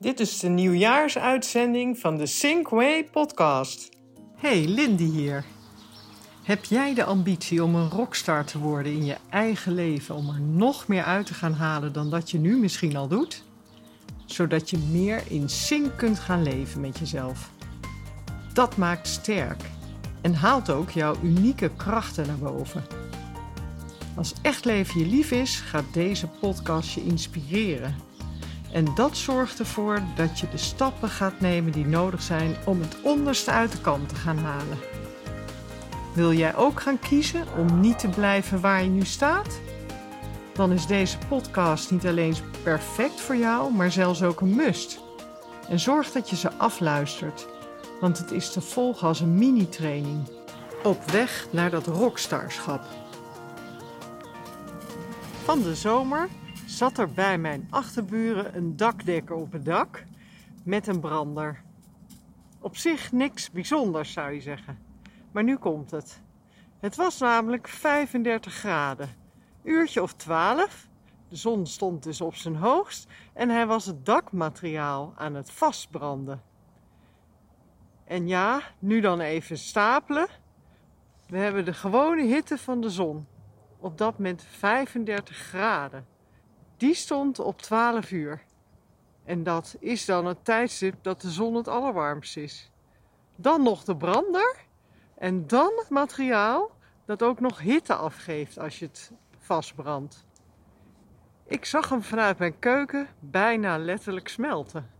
Dit is de nieuwjaarsuitzending van de Sinkway podcast. Hey, Lindy hier. Heb jij de ambitie om een rockstar te worden in je eigen leven, om er nog meer uit te gaan halen dan dat je nu misschien al doet? Zodat je meer in sync kunt gaan leven met jezelf. Dat maakt sterk en haalt ook jouw unieke krachten naar boven. Als echt leven je lief is, gaat deze podcast je inspireren. En dat zorgt ervoor dat je de stappen gaat nemen die nodig zijn om het onderste uit de kant te gaan halen. Wil jij ook gaan kiezen om niet te blijven waar je nu staat? Dan is deze podcast niet alleen perfect voor jou, maar zelfs ook een must. En zorg dat je ze afluistert, want het is te volgen als een mini-training. Op weg naar dat rockstarschap. Van de zomer zat er bij mijn achterburen een dakdekker op het dak met een brander. Op zich niks bijzonders zou je zeggen. Maar nu komt het. Het was namelijk 35 graden. Uurtje of 12. De zon stond dus op zijn hoogst en hij was het dakmateriaal aan het vastbranden. En ja, nu dan even stapelen. We hebben de gewone hitte van de zon. Op dat moment 35 graden. Die stond op 12 uur. En dat is dan het tijdstip dat de zon het allerwarmst is. Dan nog de brander. En dan het materiaal dat ook nog hitte afgeeft als je het vastbrandt. Ik zag hem vanuit mijn keuken bijna letterlijk smelten.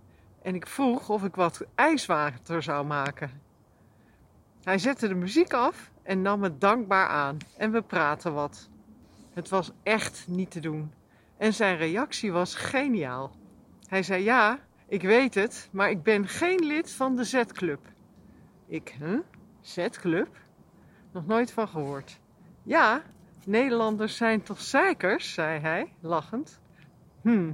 En ik vroeg of ik wat ijswater zou maken. Hij zette de muziek af en nam het dankbaar aan en we praten wat. Het was echt niet te doen. En zijn reactie was geniaal. Hij zei: Ja, ik weet het, maar ik ben geen lid van de Z-club. Ik, huh? Z-club? Nog nooit van gehoord. Ja, Nederlanders zijn toch zeikers, zei hij, lachend. Hm.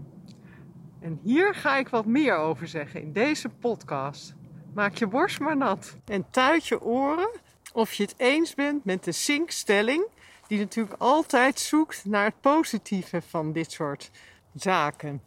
En hier ga ik wat meer over zeggen in deze podcast. Maak je borst maar nat. En tuit je oren of je het eens bent met de zinkstelling die natuurlijk altijd zoekt naar het positieve van dit soort zaken.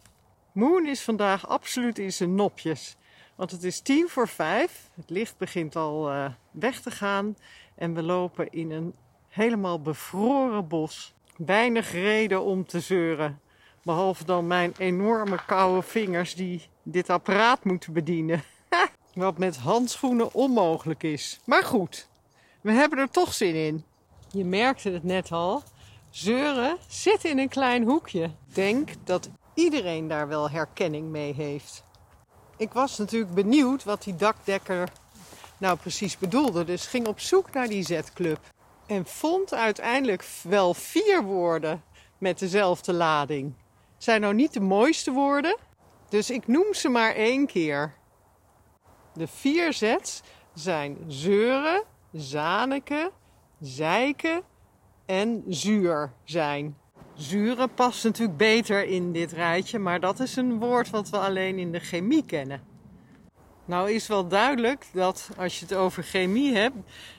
Moon is vandaag absoluut in zijn nopjes. Want het is tien voor vijf. Het licht begint al uh, weg te gaan. En we lopen in een helemaal bevroren bos. Weinig reden om te zeuren. Behalve dan mijn enorme koude vingers die dit apparaat moeten bedienen. Wat met handschoenen onmogelijk is. Maar goed, we hebben er toch zin in. Je merkte het net al. Zeuren zit in een klein hoekje. Denk dat iedereen daar wel herkenning mee heeft. Ik was natuurlijk benieuwd wat die dakdekker nou precies bedoelde. Dus ging op zoek naar die Z-club. En vond uiteindelijk wel vier woorden met dezelfde lading. Zijn nou niet de mooiste woorden, dus ik noem ze maar één keer. De vier Z's zijn zeuren, zaneken, zeiken en zuur zijn. Zuren past natuurlijk beter in dit rijtje, maar dat is een woord wat we alleen in de chemie kennen. Nou is wel duidelijk dat als je het over chemie hebt,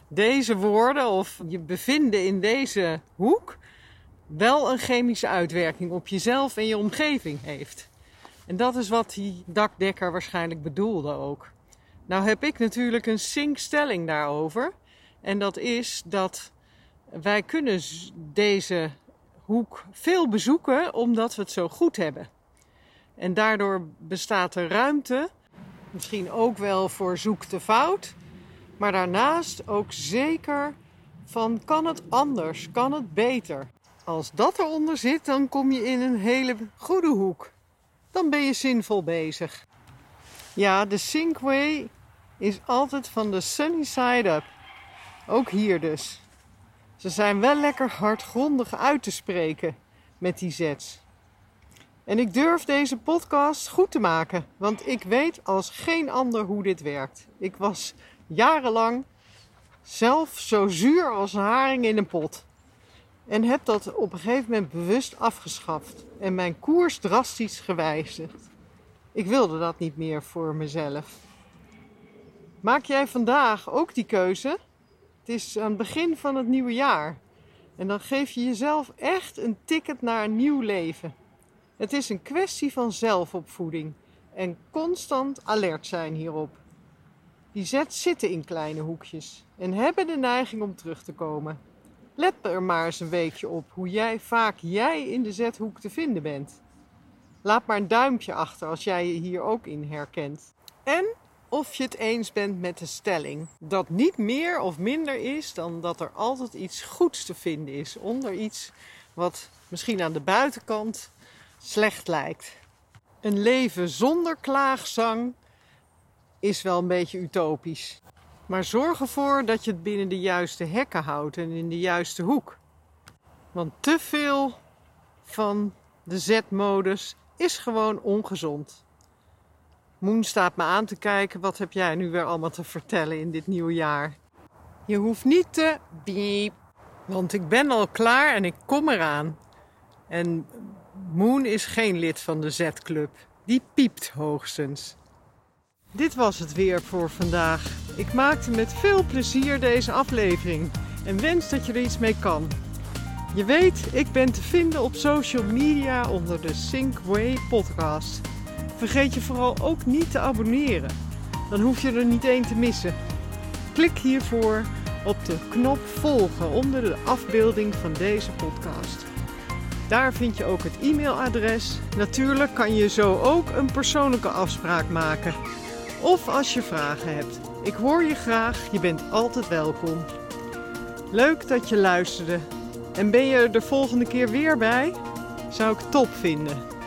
deze woorden of je bevinden in deze hoek wel een chemische uitwerking op jezelf en je omgeving heeft. En dat is wat die dakdekker waarschijnlijk bedoelde ook. Nou heb ik natuurlijk een zinkstelling daarover. En dat is dat wij kunnen deze hoek veel bezoeken omdat we het zo goed hebben. En daardoor bestaat er ruimte, misschien ook wel voor zoek de fout, maar daarnaast ook zeker van kan het anders, kan het beter. Als dat eronder zit, dan kom je in een hele goede hoek. Dan ben je zinvol bezig. Ja, de Sinkway is altijd van de sunny side up. Ook hier dus. Ze zijn wel lekker hardgrondig uit te spreken met die zets. En ik durf deze podcast goed te maken, want ik weet als geen ander hoe dit werkt. Ik was jarenlang zelf zo zuur als een haring in een pot. En heb dat op een gegeven moment bewust afgeschaft en mijn koers drastisch gewijzigd. Ik wilde dat niet meer voor mezelf. Maak jij vandaag ook die keuze? Het is aan het begin van het nieuwe jaar. En dan geef je jezelf echt een ticket naar een nieuw leven. Het is een kwestie van zelfopvoeding en constant alert zijn hierop. Die zet zitten in kleine hoekjes en hebben de neiging om terug te komen. Let er maar eens een weekje op hoe jij, vaak jij in de zethoek te vinden bent. Laat maar een duimpje achter als jij je hier ook in herkent. En of je het eens bent met de stelling dat niet meer of minder is dan dat er altijd iets goeds te vinden is onder iets wat misschien aan de buitenkant slecht lijkt. Een leven zonder klaagzang is wel een beetje utopisch. Maar zorg ervoor dat je het binnen de juiste hekken houdt en in de juiste hoek. Want te veel van de Z-modus is gewoon ongezond. Moon staat me aan te kijken. Wat heb jij nu weer allemaal te vertellen in dit nieuwe jaar? Je hoeft niet te biep, want ik ben al klaar en ik kom eraan. En Moon is geen lid van de Z-club. Die piept hoogstens. Dit was het weer voor vandaag. Ik maakte met veel plezier deze aflevering en wens dat je er iets mee kan. Je weet, ik ben te vinden op social media onder de Synkway podcast. Vergeet je vooral ook niet te abonneren. Dan hoef je er niet één te missen. Klik hiervoor op de knop volgen onder de afbeelding van deze podcast. Daar vind je ook het e-mailadres. Natuurlijk kan je zo ook een persoonlijke afspraak maken. Of als je vragen hebt. Ik hoor je graag, je bent altijd welkom. Leuk dat je luisterde. En ben je er de volgende keer weer bij? Zou ik top vinden.